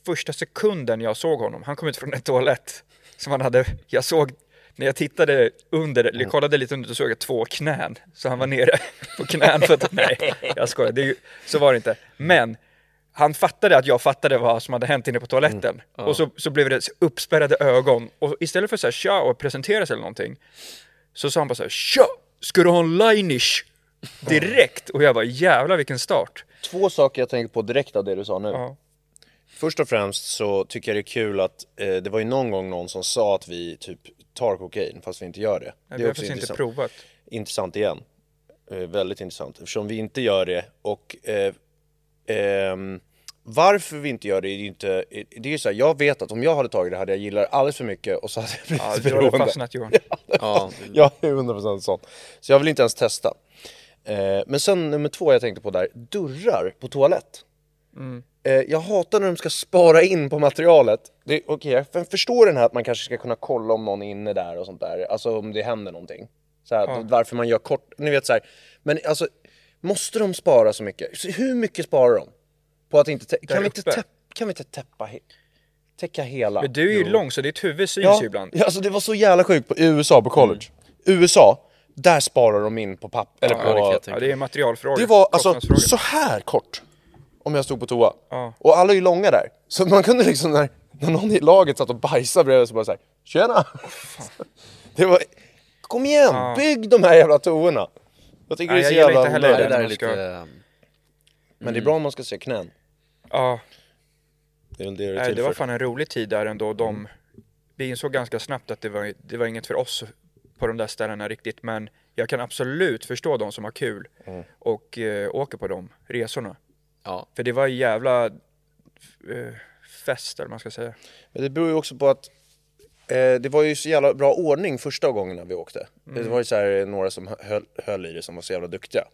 första sekunden jag såg honom, han kom ut från en toalett som han hade, jag såg när jag tittade under, eller kollade lite under, så såg jag två knän. Så han var nere på knän för att, nej, jag skojar, det så var det inte. Men han fattade att jag fattade vad som hade hänt inne på toaletten. Och så, så blev det uppspärrade ögon. Och istället för att säga tja och presentera sig eller någonting, så sa han bara så här, tja, ska du ha en line-ish? Direkt! Och jag bara, jävlar vilken start. Två saker jag tänkte på direkt av det du sa nu. Ja. Först och främst så tycker jag det är kul att eh, det var ju någon gång någon som sa att vi typ tar kokain fast vi inte gör det. Jag det har också faktiskt inte intressant. provat. intressant igen. Eh, väldigt intressant eftersom vi inte gör det och eh, ehm, varför vi inte gör det är ju inte, det är ju så här, jag vet att om jag hade tagit det hade jag gillat det alldeles för mycket och så hade jag blivit Ja, du har beroende. fastnat Johan. Ja, Jag är 100% sån. Så jag vill inte ens testa. Eh, men sen nummer två jag tänkte på där, dörrar på toalett. Eh, jag hatar när de ska spara in på materialet. Okej, jag f- förstår den här att man kanske ska kunna kolla om någon är inne där och sånt där. Alltså om det händer någonting. Så här, Varför man gör kort, ni vet så här. Men alltså, måste de spara så mycket? Hur mycket sparar de? På att inte, kan, vi inte kan vi inte täppa, he- täcka hela? Men du är ju lång så ditt huvud syns Ja, ju ibland. ja, alltså det var så jävla sjukt på USA på college. USA, där sparar de in på papper. Eller Ja, det på... jag Ja, det är en materialfråga. Det var alltså så här kort. Om jag stod på toa. Ja. Och alla är ju långa där. Så man kunde liksom när, när någon i laget satt och bajsade bredvid så bara såhär Tjena! det var... Kom igen! Bygg de här jävla toorna! Jag tycker Nej, det är så jag jävla inte heller det där är lite... eh, Men det är bra om man ska se knän. Ja, Det är väl det det är nej, det var fan en rolig tid där ändå. De, Mm. vi insåg ganska snabbt att det var, det var inget för oss på de där ställena riktigt. Men jag kan absolut förstå de som har kul Mm. och eh, åker på de resorna. Ja, För det var en jävla eh, fest eller man ska säga. Men det beror ju också på att eh, det var ju så jävla bra ordning första gångerna vi åkte. Det var ju så här, några som höll, höll i det som var så jävla duktiga.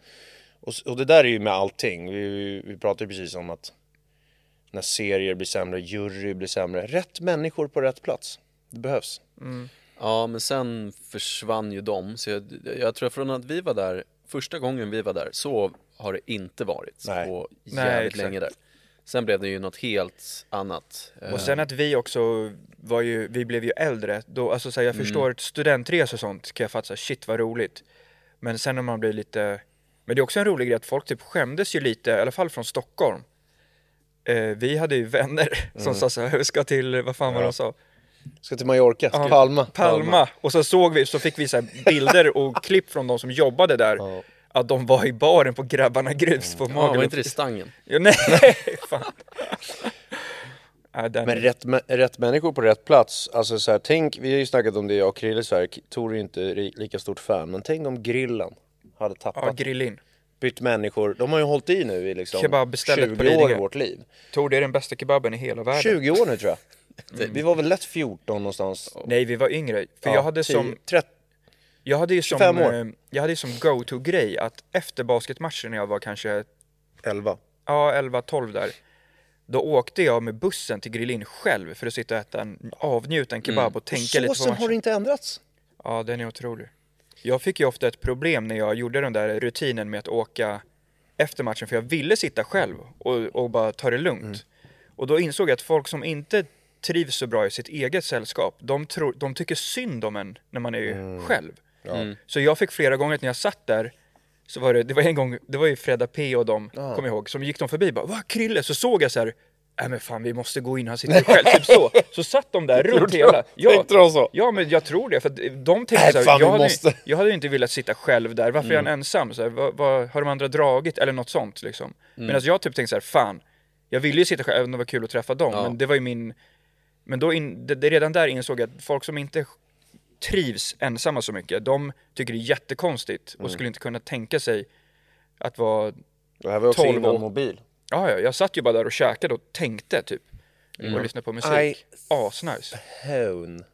Och, och det där är ju med allting. Vi, vi, vi pratade ju precis om att när serier blir sämre, jury blir sämre. Rätt människor på rätt plats. Det behövs. ja, men sen försvann ju de. Så jag, jag tror från att vi var där, första gången vi var där, så har det inte varit Nej. på Nej, jävligt exakt. länge där. Sen blev det ju något helt annat. Eh, Och sen att vi också var ju, vi blev ju äldre, då, alltså så här, jag Mm. förstår ett studentresor och sånt kan jag fatta shit vad roligt. Men sen när man blir lite, men det är också en rolig grej att folk typ skämdes ju lite, i alla fall från Stockholm. Eh, vi hade ju vänner som Mm. sa så här, "Vi ska till, vad fan var det de sa? Ska till Mallorca, Ja, Palma. Palma. Och så såg vi, så fick vi så här bilder och klipp från de som jobbade där. Ja. Att de var i baren på Grabbarna Grus på ja, var Magaluf. inte det Stangen? Ja, nej, fan. Ja, den, Men rätt, rätt människor på rätt plats, alltså så här, tänk, vi har ju snackat om det jag och Krille så här, Tor är inte lika stort fan, men tänk om grillen hade ja, tappat, grill in. bytt människor, de har ju hållit i nu i liksom Kebabstället 20 på år i vårt liv. Tor, det är den bästa kebaben i hela världen. 20 år nu tror jag. Vi var väl lätt 14 någonstans. Nej, vi var yngre. För Ja, jag hade 10, som, 30, jag hade ju som, 25 år. eh, jag hade ju som go-to-grej att efter basketmatchen när jag var kanske, 11. ja 11-12 där. Då åkte jag med bussen till Grillin själv för att sitta och äta en, avnjuta en kebab och tänka lite på Såsen matchen. har inte ändrats. Ja, den är otrolig. Jag fick ju ofta ett problem när jag gjorde den där rutinen med att åka efter matchen för jag ville sitta själv och, och bara ta det lugnt. Mm. Och då insåg jag att folk som inte trivs så bra i sitt eget sällskap, de, tror, de tycker synd om en när man är Mm. själv. Så jag fick flera gånger att när jag satt där så var det, det var en gång, det var ju Freda P och de, kommer jag ihåg, som gick de förbi bara Va Krille? Så såg jag så här, nej men fan vi måste gå in, han sitter själv, typ så. Så satt de där runt hela. Ja, Tänkte de så? Ja men jag tror det, för de tänkte Nej, så här, fan, jag, hade, måste. jag hade inte velat sitta själv där, varför är han ensam? Så här, vad, vad, har de andra dragit? Eller något sånt liksom. Medan jag typ tänkte så här, fan, jag ville ju sitta själv, även om det var kul att träffa dem, Ja. men det var ju min Men då in, det, det, redan där insåg jag att folk som inte trivs ensamma så mycket, de tycker det är jättekonstigt och skulle inte kunna tänka sig att vara Det här var också 12 innan år. mobil. Ja, ja, jag satt ju bara där och käkade och tänkte typ. Och lyssnade på musik. Asnice. Hone.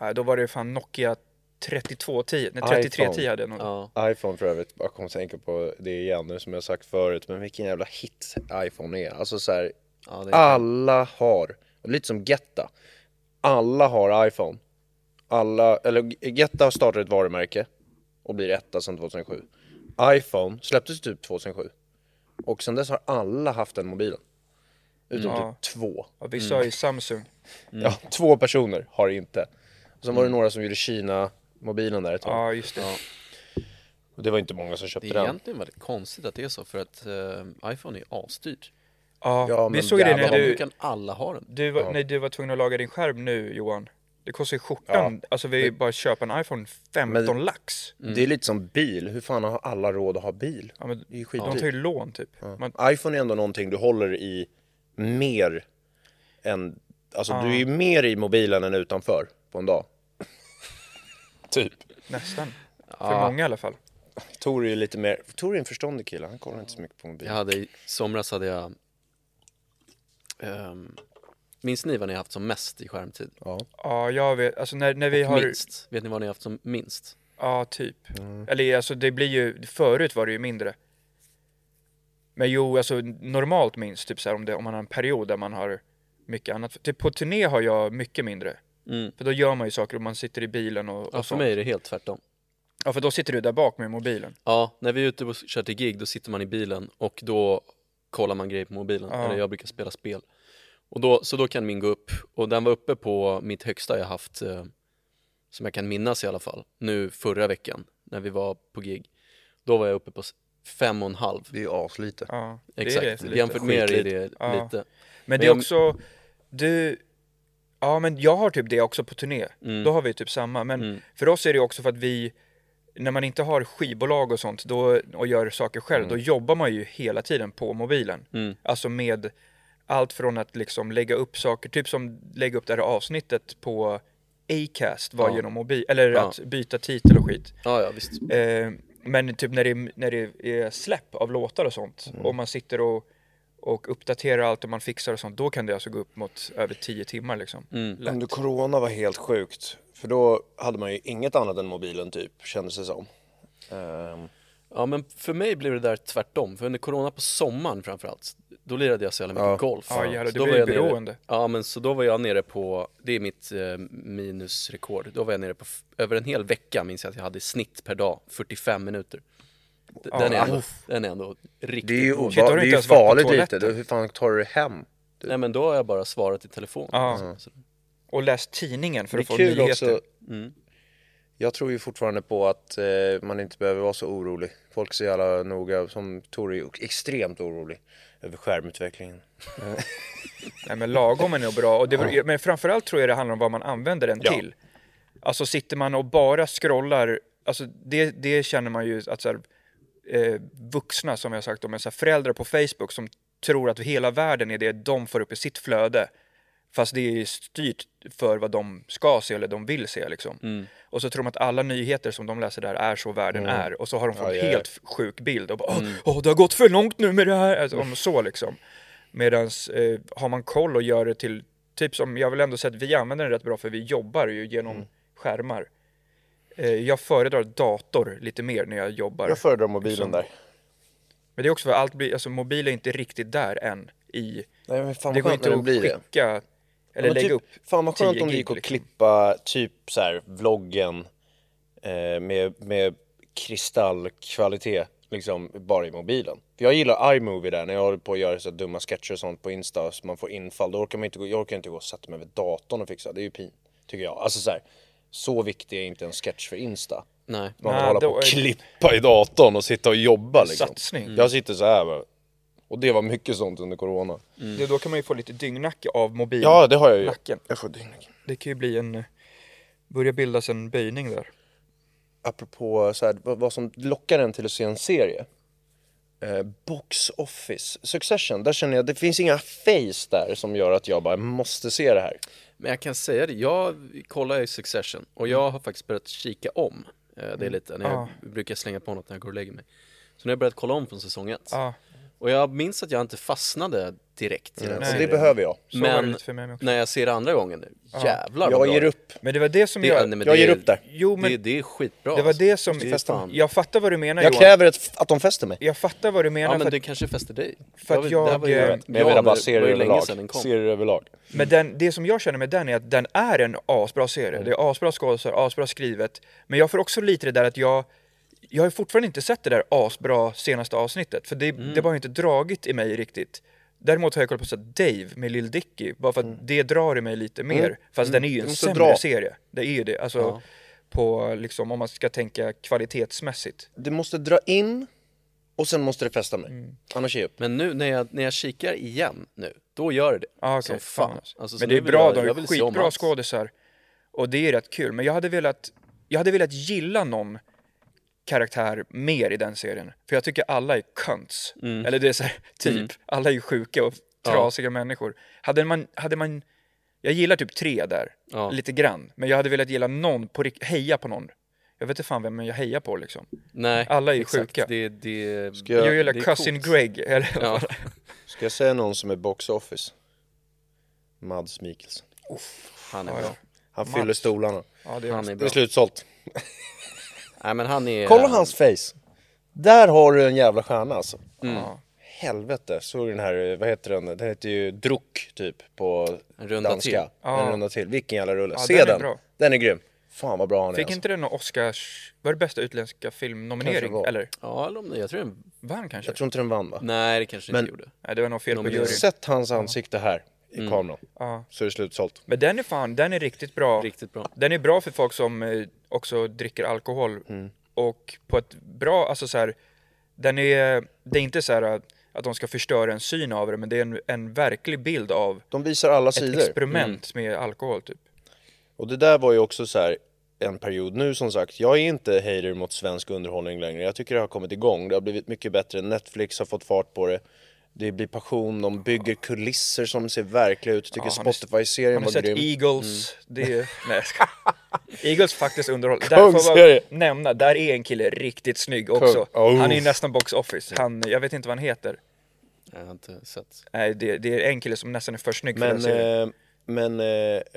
Ja, då var det fan Nokia 3210, nej 3310 hade jag nog. Ja, iPhone för övrigt, jag kommer tänka på det igen nu som jag sagt förut, men vilken jävla hit iPhone är. Alltså så här, ja är alla har, lite som Getta, alla har iPhone. Alla, eller Getta startar ett varumärke och blir etta sedan 2007. iPhone släpptes typ 2007. Och sedan dess har alla haft den mobilen. Utom Ja. typ två. Ja, vissa har ju Samsung. Ja, två personer har det inte. Och sen var det några som gjorde Kina-mobilen där ett tag. Ja, just det. Ja. Och det var inte många som Det köpte är den. egentligen väldigt konstigt att det är så för att eh, iPhone är asdyrt. Ja, Ja, vi såg det när du, kan alla ha den? du var, när du var tvungen att laga din skärm nu Johan. Det kostar ju skjortan. Alltså vi bara köpa en iPhone 15 Men- lax. Det är lite som bil, hur fan har alla råd att ha bil? Ja, men, Det är ju de tar skitdyrt. ju lån typ. Man, iPhone är ändå någonting du håller i mer än, alltså du är ju mer i mobilen än utanför på en dag. typ. nästan. För många i alla fall. Tor är ju lite mer, Tor är en förståndig kille, han kollar inte så mycket på Jag mobilen. hade i somras hade jag um, Minns ni vad ni har haft som mest i skärmtid? Ja. Ja, jag vet. Alltså när, när vi har... Minst? Vet ni vad ni har haft som minst? Ja, typ. Eller alltså det blir ju, förut var det ju mindre. Men jo, alltså normalt minst, typ så här, om, det, om man har en period där man har mycket annat. Typ på turné har jag mycket mindre. Mm. För då gör man ju saker och man sitter i bilen och, och Ja, för sånt. mig är det helt tvärtom. Ja, för då sitter du där bak med mobilen. Ja, när vi är ute och kör till gig då sitter man i bilen och då kollar man grejer på mobilen. Ja. Eller jag brukar spela spel. Och då, så då kan min gå upp och den var uppe på mitt högsta jag haft eh, som jag kan minnas i alla fall. Nu förra veckan när vi var på gig. Då var jag uppe på fem och en halv. Det är aslite. Ja, det är Exakt, det. Lite. jämfört med er är det Ja. lite. Men det är också, du, ja men jag har typ det också på turné. Mm. Då har vi typ samma. Men Mm. för oss är det också för att vi, när man inte har skivbolag och sånt då, och gör saker själv, då jobbar man ju hela tiden på mobilen. Mm. Alltså med allt från att liksom lägga upp saker, typ som lägga upp det här avsnittet på Acast var Ja. genom mobil, eller Ja. att byta titel och skit. Ja, ja visst. Eh, men typ när det, är, när det är släpp av låtar och sånt, Mm. och man sitter och, och uppdaterar allt och man fixar och sånt, då kan det alltså gå upp mot över 10 timmar liksom. Mm. Lätt. Under corona var helt sjukt. För då hade man ju inget annat än mobilen typ, kändes det som. Ehm, Ja men för mig blev det där tvärtom, för under corona på sommaren framförallt Då lirade jag så jävla mycket Ja. golf Ja, jävlar, Så du då ju jag nere- beroende. Ja men så då var jag nere på, det är mitt eh, minusrekord Då var jag nere på, över en hel vecka minns jag att jag hade i snitt per dag, 45 minuter D- Ja, den, är ändå, den är ändå riktigt det är ju, du det är ju farligt lite, hur fan tar du dig hem? Nej men då har jag bara svarat i telefon Ja. Så- Och läst tidningen för Det att få nyheter. också, Mm. Jag tror ju fortfarande på att eh, man inte behöver vara så orolig. Folk är så jävla noga, som Tor är extremt orolig över skärmutvecklingen. Nej men lagom är nog bra. Och det, var- Men framförallt tror jag det handlar om vad man använder den Ja. till. Alltså sitter man och bara scrollar, alltså det, det känner man ju att så här, eh, vuxna som jag sagt om, så här, föräldrar på Facebook som tror att hela världen är det de får upp i sitt flöde. Fast det är styrt för vad de ska se eller de vill se liksom. Mm. Och så tror de att alla nyheter som de läser där är så världen är. Och så har de fått en ja, ja. helt sjuk bild. Och bara, Mm. åh, det har gått för långt nu med det här. Alltså, om så liksom. Medans eh, har man koll och gör det till, typ som jag vill ändå säga att vi använder den rätt bra för vi jobbar ju genom Mm. skärmar. Eh, jag föredrar dator lite mer när jag jobbar. Jag föredrar mobilen Liksom. där. Men det är också för allt blir, alltså mobil är inte riktigt där än i, Nej men fan det går inte att blir det. Eller Ja, lägga typ, upp Fan vad skönt 10 om det gick att liksom. klippa typ så här vloggen eh, med, med kristallkvalitet liksom bara i mobilen. För jag gillar iMovie där när jag håller på att göra så dumma sketcher och sånt på Insta så man får infall. Då orkar man inte gå, jag orkar inte gå och sätta mig vid datorn och fixa. Det är ju pin, tycker jag. Alltså så här, så viktig är inte en sketch för Insta. Nej, Man Nej, hålla på och är- klippa i datorn och sitta och jobba liksom. satsning. Jag sitter så här bara. Och det var mycket sånt under corona. Det, då kan man ju få lite dyngnacke av mobil. Ja det har jag ju. Nacken. Jag får dyngnack. Det kan ju bli en, eh, börja bildas en böjning där. apropå så här, vad, vad som lockar en till att se en serie. Eh, box Office, Succession, där känner jag det finns inga face där som gör att jag bara måste se det här. Men jag kan säga det, jag kollar ju Succession och jag har faktiskt börjat kika om eh, det lite när jag Ja. brukar slänga på något när jag går och lägger mig. Så nu har jag börjat kolla om från säsong ett. Ja, Och jag minns att jag inte fastnade direkt i den Och Nej, det serien. behöver jag. Så det Men lite för mig också. när jag ser det andra gången nu, jävlar vad Jag ger det upp. Men det var det som Det, jag... nej, jag det ger är- upp där. Jo, men det, det är skitbra. det var alltså. det som... Det fan- Jag fattar vad du menar Jag Johan. kräver ett, att de fäster mig. Jag fattar vad du menar. Ja men det kanske fäster dig. för att jag, det eh, Men jag ja, menar bara det serier överlag. den. Serier överlag. Men den, det som jag känner med den är att den är en asbra serie. Det är asbra skådespelare, asbra skrivet. Men jag får också lite det där att jag jag har fortfarande inte sett det där asbra senaste avsnittet, för det, Mm. det har inte dragit i mig riktigt. Däremot har jag kollat på så Dave med Lil Dicky, bara för att det drar i mig lite mer. Fast den är ju Mm. En måste sämre dra. serie. Det är ju det, alltså på liksom, om man ska tänka kvalitetsmässigt. Det måste dra in och sen måste det fästa mig. Mm. Annars jag upp. Men nu när jag, när jag kikar igen nu, då gör det det. Ah, okay, Som fan. fan. alltså. Så men det är bra, jag- de jag är skitbra skådisar. Och det är rätt kul, men jag hade velat, jag hade velat gilla någon karaktär mer i den serien. För jag tycker alla är cunts. Mm. Eller det är så här, typ, alla är ju sjuka och trasiga människor. Hade man, hade man, jag gillar typ tre där, Ja. lite grann. Men jag hade velat gilla någon, på, heja på någon. Jag vet inte fan vem jag hejar på liksom. Nej, Alla är ju exakt. sjuka. Det, det, Ska jag- Jag gillar det är Cousin coolt. Greg, eller Ja. Ska jag säga någon som är box office? Mads Mikkelsen. han är Ja, bra. ja. Han Mads. fyller stolarna. ja, det är Han är Det bra. är slutsålt. Nej men han är... Kolla hans face. Där har du en jävla stjärna alltså. Ja. Helvete, såg du den här, vad heter den? Den heter ju Druck typ på En runda danska. till. Ja. En runda till. Vilken jävla rulle. Ja, Se den den. är bra. Den är grym. Fan vad bra han är Fick alltså. inte den någon Oscars, var det bästa utländska filmnominering? Eller Ja, eller om det, jag tror den... vann kanske? Jag tror inte den vann va? Nej, det kanske Men- inte gjorde. Nej, det var nog fel på juryn. Sätt hans ansikte här i Mm. kameran. Ja. Så är det slutsålt. Men den är fan, den är riktigt bra. Riktigt bra. Den är bra för folk som eh, också dricker alkohol. Mm. Och på ett bra, alltså så här, den är, det är inte så här att- att de ska förstöra en syn av det, men det är en, en verklig bild av De visar alla ett sidor. experiment med alkohol typ. Och det där var ju också så här en period nu som sagt. Jag är inte hater mot svensk underhållning längre. Jag tycker det har kommit igång. Det har blivit mycket bättre. Netflix har fått fart på det. Det blir passion, de bygger kulisser som ser verkliga ut. Tycker Ja, har Spotify-serien Har ni var sett grym. Eagles? Det är, nej jag ska. Eagles faktiskt underhåll. Där får jag nämna, där är en kille riktigt snygg också. Oh. Han är nästan box office. Han, jag vet inte vad han heter. Jag har inte sett. Nej, det, det är en kille som nästan är för snygg för den Men, serien. eh, men eh,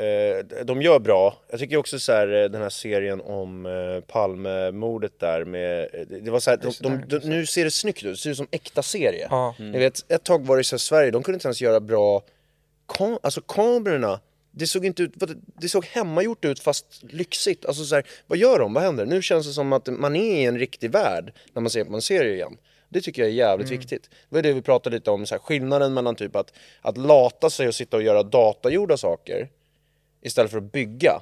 eh, de gör bra. Jag tycker också så här, eh, den här serien om eh, Palmemordet där med, eh, det var så här, de, de, de, nu ser det snyggt ut, det ser ut som äkta serie. Ja. Ni vet, ett tag var det så här, Sverige, de kunde inte ens göra bra, kam alltså kamerorna, det såg inte ut, det såg hemmagjort ut fast lyxigt. Alltså så här, vad gör de? Vad händer? Nu känns det som att man är i en riktig värld när man ser på en serie igen. Det tycker jag är jävligt viktigt. Det var det vi pratade lite om, så här, skillnaden mellan typ att, att lata sig och sitta och göra datagjorda saker istället för att bygga.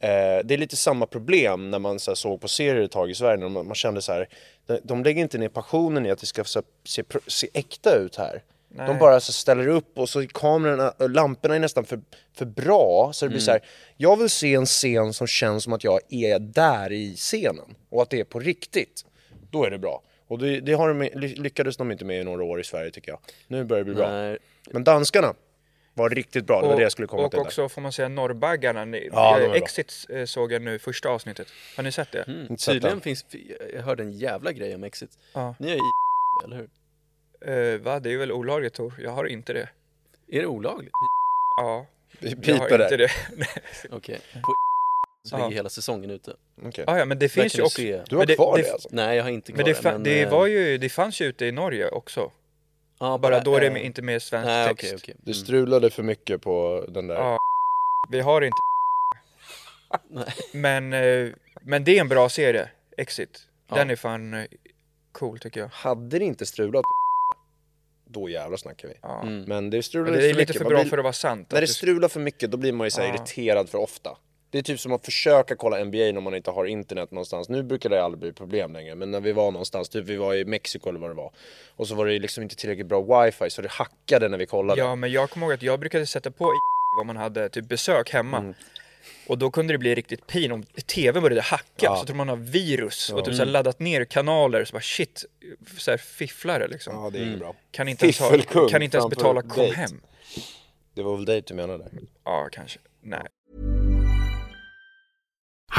Eh, det är lite samma problem när man så här, såg på serier ett tag i Sverige, när man, man kände så här, de, de lägger inte ner passionen i att det ska här, se, se äkta ut här. De bara så, ställer upp och så är kamerorna, och lamporna är nästan för, för bra, så det blir så här, jag vill se en scen som känns som att jag är där i scenen och att det är på riktigt. Då är det bra. Och det, det har de, ly- lyckades de inte med i några år i Sverige tycker jag. Nu börjar det bli bra. Nej. Men danskarna var riktigt bra, det var det jag skulle komma och till. där. också får man säga norrbaggarna. Ni- Ja, bra. Exit eh, såg jag nu första avsnittet. Har ni sett det? Mm. Tydligen finns, jag hörde en jävla grej om Exit. Ja. Ni är i eller hur? Eh, va? Det är väl olagligt Tor? Jag har inte det. Är det olagligt? Ja, Vi jag har piper inte där. det. Okej. På så Ja. ligger hela säsongen ute. Okej. ah, ja, men det finns ju du också... se. Du har det, kvar det, det, alltså? Nej, jag har inte kvar Men det, fa- men, det, eh, var ju, det fanns ju ute i Norge också. ja, Bara då är det eh, inte med svensk Nej, text. okej, okej. Det strulade för mycket på den där. Ja, vi har inte... Men, eh, men det är en bra serie, Exit. Ja. Den är fan eh, cool tycker jag. Hade det inte strulat då jävlar snackar vi. Ja. Mm. Men det strular Men lite det är för lite för Man bra blir- för att vara sant. När det du- strular för mycket då blir man ju så här Ja. irriterad för ofta. Det är typ som att försöka kolla NBA när man inte har internet någonstans. Nu brukar det aldrig bli problem längre, men när vi var någonstans, typ vi var i Mexiko eller vad det var. Och så var det liksom inte tillräckligt bra wifi så det hackade när vi kollade. Ja, men jag kommer ihåg att jag brukade sätta på i vad man hade typ besök hemma. Mm. Och då kunde det bli riktigt pin om tvn började hacka, så tror man har virus och typ så här laddat ner kanaler, så bara shit, så här fifflare liksom. Ja, det är inget bra. Kan inte ens, ha, kan inte ens betala kom date. hem. Det var väl dig du menade? Ja, kanske. Nej.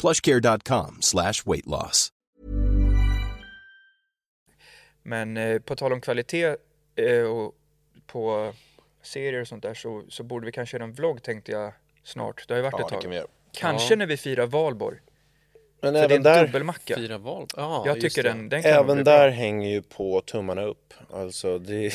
plushcare.com slash weight loss. Men eh, på tal om kvalitet eh, och på serier och sånt där så, så borde vi kanske göra en vlogg tänkte jag snart. Det har ju varit Ja, ett tag. kan. Kanske Ja. när vi firar valborg. Men För det är även en där, dubbelmacka. Fyra val? Ja, jag tycker det. den, den kan även bli bra. där hänger ju på tummarna upp. Alltså det...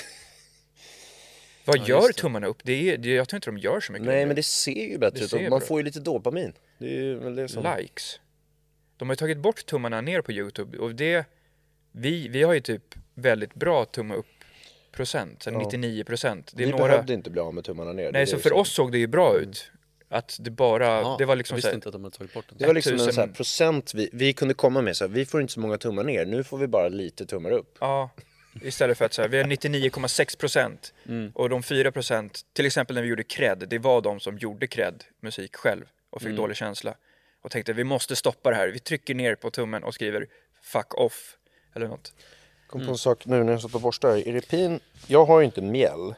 Vad Ja, gör tummarna upp? Det är, det, jag tror inte de gör så mycket. Nej längre. men det ser ju bättre ut man bra. får ju lite dopamin. Det är ju väl det som... Likes. De har ju tagit bort tummarna ner på Youtube och det, vi, vi har ju typ väldigt bra tumma upp procent, så Ja. 99 procent. Det är Vi några... behövde inte bli av med tummarna ner. Nej, så för säger. oss såg det ju bra ut. Att det bara, Ja, det var liksom jag så visste här, inte att de hade tagit bort den. Det var liksom en 1000 så här procent vi, vi kunde komma med så här, vi får inte så många tummar ner, nu får vi bara lite tummar upp. Ja, istället för att säga vi har 99,6 procent Mm. och de 4 procent, till exempel när vi gjorde cred, det var de som gjorde cred musik själv och fick Mm. dålig känsla och tänkte vi måste stoppa det här, vi trycker ner på tummen och skriver fuck off eller något. Kom Mm. på en sak nu när jag satt och borstade. Är det pin? Jag har ju inte mjäll.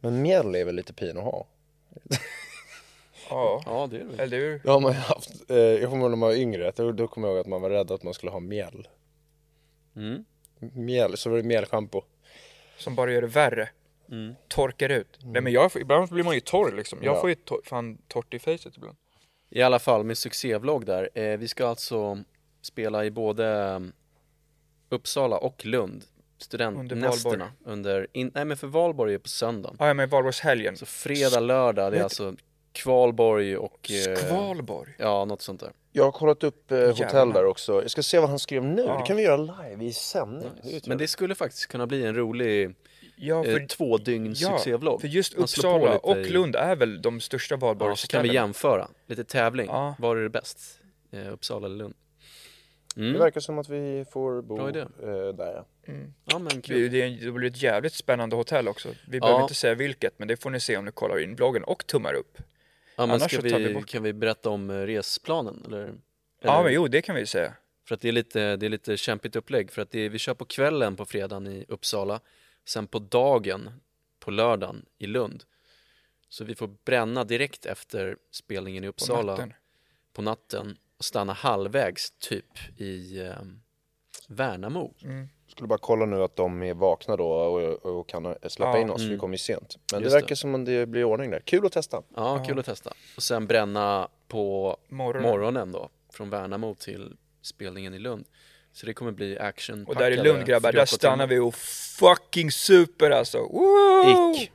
Men mjäll är väl lite pin att ha? Ja, Ja, det är det väl. eller hur? Har man ju haft. Eh, jag kommer ihåg när man var yngre, då, då kommer jag ihåg att man var rädd att man skulle ha mjäll. Mm. Mjäll, så var det mjällschampo. Som bara gör det värre. Torkar ut. Nej men jag, ibland blir man ju torr liksom. Jag Ja. får ju to- fan torrt i facet ibland. I alla fall med succévlogg där. Eh, vi ska alltså spela i både um, Uppsala och Lund. Studentnästerna under, in, nej men för Valborg är på söndagen. Ah, ja men Valborgshelgen. Så fredag, lördag, det är alltså Kvalborg och... eh, Skvalborg. Ja, något sånt där. Jag har kollat upp eh, hotell där också. Jag ska se vad han skrev nu. Ja. Det kan vi göra live i sändning. Ju Men det skulle faktiskt kunna bli en rolig Ja, eh, för, två dygn ja, succévlogg. för just Uppsala och i- Lund är väl de största Ja, så kan vi jämföra. Lite tävling. Ja. Var är det bäst? Eh, Uppsala eller Lund? Mm. Det verkar som att vi får bo Bra idé. eh, där ja. Ja men kul. Det, det blir ett jävligt spännande hotell också. Vi Ja. behöver inte säga vilket, men det får ni se om ni kollar in bloggen och tummar upp. Ja men annars ska vi vi, bort- kan vi berätta om eh, resplanen eller? eller? Ja, men jo, det kan vi säga. För att det är lite, det är lite kämpigt upplägg för att är, vi kör på kvällen på fredagen i Uppsala Sen på dagen på lördagen i Lund Så vi får bränna direkt efter spelningen i På Uppsala natten. på natten och stanna halvvägs typ i eh, Värnamo Skulle bara kolla nu att de är vakna då och, och kan släppa Ja. in oss, Mm. vi kommer ju sent. Men Just det verkar det. som att det blir ordning där. Kul att testa. Ja, kul att testa Och sen bränna på Morgonen. morgonen då Från Värnamo till spelningen i Lund Så det kommer bli action Och där i Lund grabbar, där stannar vi och fucking super alltså. Woo! Ick.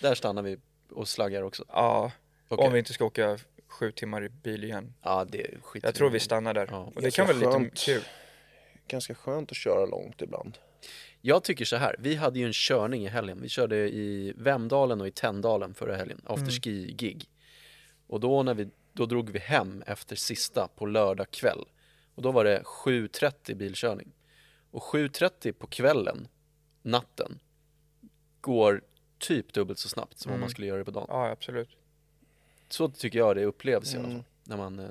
Där stannar vi och slaggar också Ja, Okej. om vi inte ska åka sju timmar i bil igen. Ja, det är skit Jag tror vi stannar där. Ja. Och det Ganska kan vara lite kul. Ganska skönt att köra långt ibland. Jag tycker så här, vi hade ju en körning i helgen. Vi körde i Vemdalen och i Tändalen förra helgen, afterski-gig. Och då när vi, då drog vi hem efter sista på lördag kväll. Och då var det 7.30 bilkörning. Och 7.30 på kvällen, natten, går typ dubbelt så snabbt som om man skulle göra det på dagen. Ja, absolut. Så tycker jag det upplevs i alla fall, när man, eh,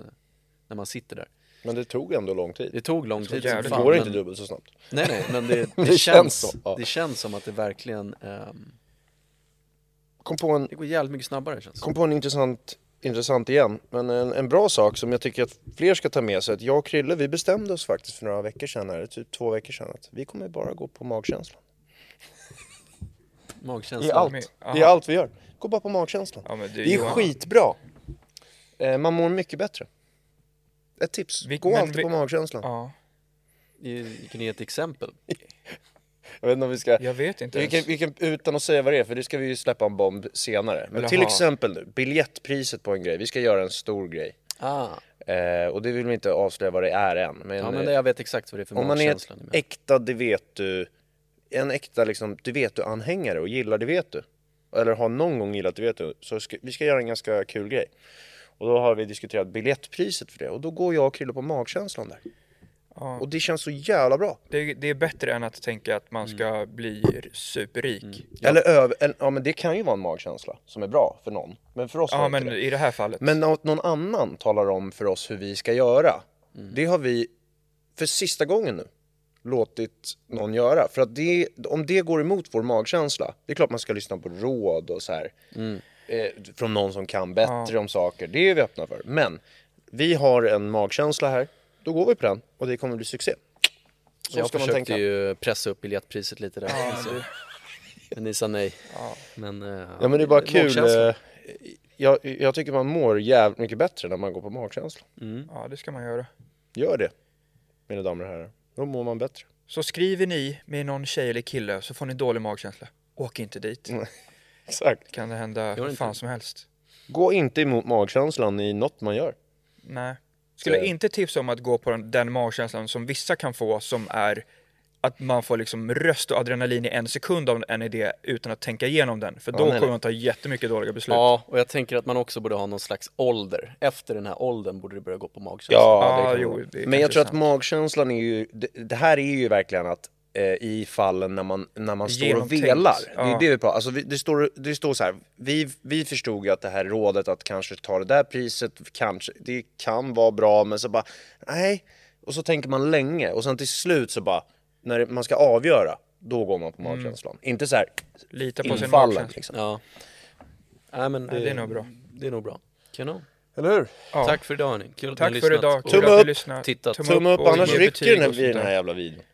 när man sitter där. Men det tog ändå lång tid. Det tog lång tid. Det går men- inte dubbelt så snabbt. Nej nej, men det, det, Det känns, så, ja. det känns som att det verkligen, ehm, Kom på en, det går jävligt mycket snabbare känns kom på en intressant, intressant igen, men en, en bra sak som jag tycker att fler ska ta med sig. Att jag och Krille, vi bestämde oss faktiskt för några veckor sedan, här, typ två veckor sedan, att vi kommer bara gå på magkänslan. Magkänslan. I allt. I aha. allt vi gör. Gå bara på magkänslan. Ja, men du, Det är Johan, skitbra. Eh, man mår mycket bättre. Ett tips, Vi- gå alltid vi- på magkänslan. Ja. Ge- Kan ni ge ett exempel? Jag vet inte om vi ska... Jag vet inte Vi kan, vi kan, utan att säga vad det är, för det ska vi ju släppa en bomb senare. Men Eller till ha. exempel nu, biljettpriset på en grej. Vi ska göra en stor grej. Ah, Eh, och det vill vi inte avslöja vad det är än. Men, ja men det, jag vet exakt vad det är för om man är ett magkänsla. äkta det vet du, en äkta liksom det vet du anhängare och gillar det vet du. Eller har någon gång gillat det vet du. Så ska, vi ska göra en ganska kul grej. Och då har vi diskuterat biljettpriset för det. Och då går jag och Krille på magkänslan där. Ja. Och det känns så jävla bra. Det, det är bättre än att tänka att man ska bli superrik. Eller över, ja men det kan ju vara en magkänsla som är bra för någon. Men för oss Ja, men det. i det här fallet. Men att någon annan talar om för oss hur vi ska göra. Det har vi för sista gången nu låtit någon göra. För att det, om det går emot vår magkänsla, det är klart man ska lyssna på råd och så här. Eh, från någon som kan bättre om saker. Det är vi öppna för. Men vi har en magkänsla här, då går vi på den och det kommer bli succé. Så jag ska man tänka. ju pressa upp biljettpriset lite där. så- Men ni sa nej. Men, eh, Ja men det är bara kul. eh, Jag, jag tycker man mår jävligt mycket bättre när man går på magkänsla. Ja, det ska man göra. Gör det, mina damer och herrar. Då mår man bättre. Så skriver ni med någon tjej eller kille så får ni dålig magkänsla. Åk inte dit. Exakt. Kan det hända vad inte. fan som helst. Gå inte emot magkänslan i något man gör. Nej. Skulle Så- inte tipsa om att gå på den, den magkänslan som vissa kan få som är att man får liksom röst och adrenalin i en sekund av en idé utan att tänka igenom den. För då nej. kommer man ta jättemycket dåliga beslut. Ja, och jag tänker att man också borde ha någon slags ålder. Efter den här åldern borde det börja gå på magkänsla. Ja, kan jo, vara. det är Men jag tror att sant. magkänslan är ju, det, det här är ju verkligen att eh, i fallen när man, när man står och velar. Det är ja. det vi pratar alltså, vi, det, står, det står så här, vi, vi förstod ju att det här rådet att kanske ta det där priset, kanske, det kan vara bra men så bara, nej. Och så tänker man länge och sen till slut så bara, när man ska avgöra, då går man på magkänslan. Inte så här Lita på sin infallen magkänsla. liksom. Ja. Nej, men det, Nej, det är nog bra. Det är nog bra. Kanon. Eller hur? Ja. Tack för idag hörni. Kul att Tack ni för har lyssnat. idag. Och- Kul Tumme att ni upp. lyssnade. Tittat. Tumme upp, annars rycker betyg den här jävla videon.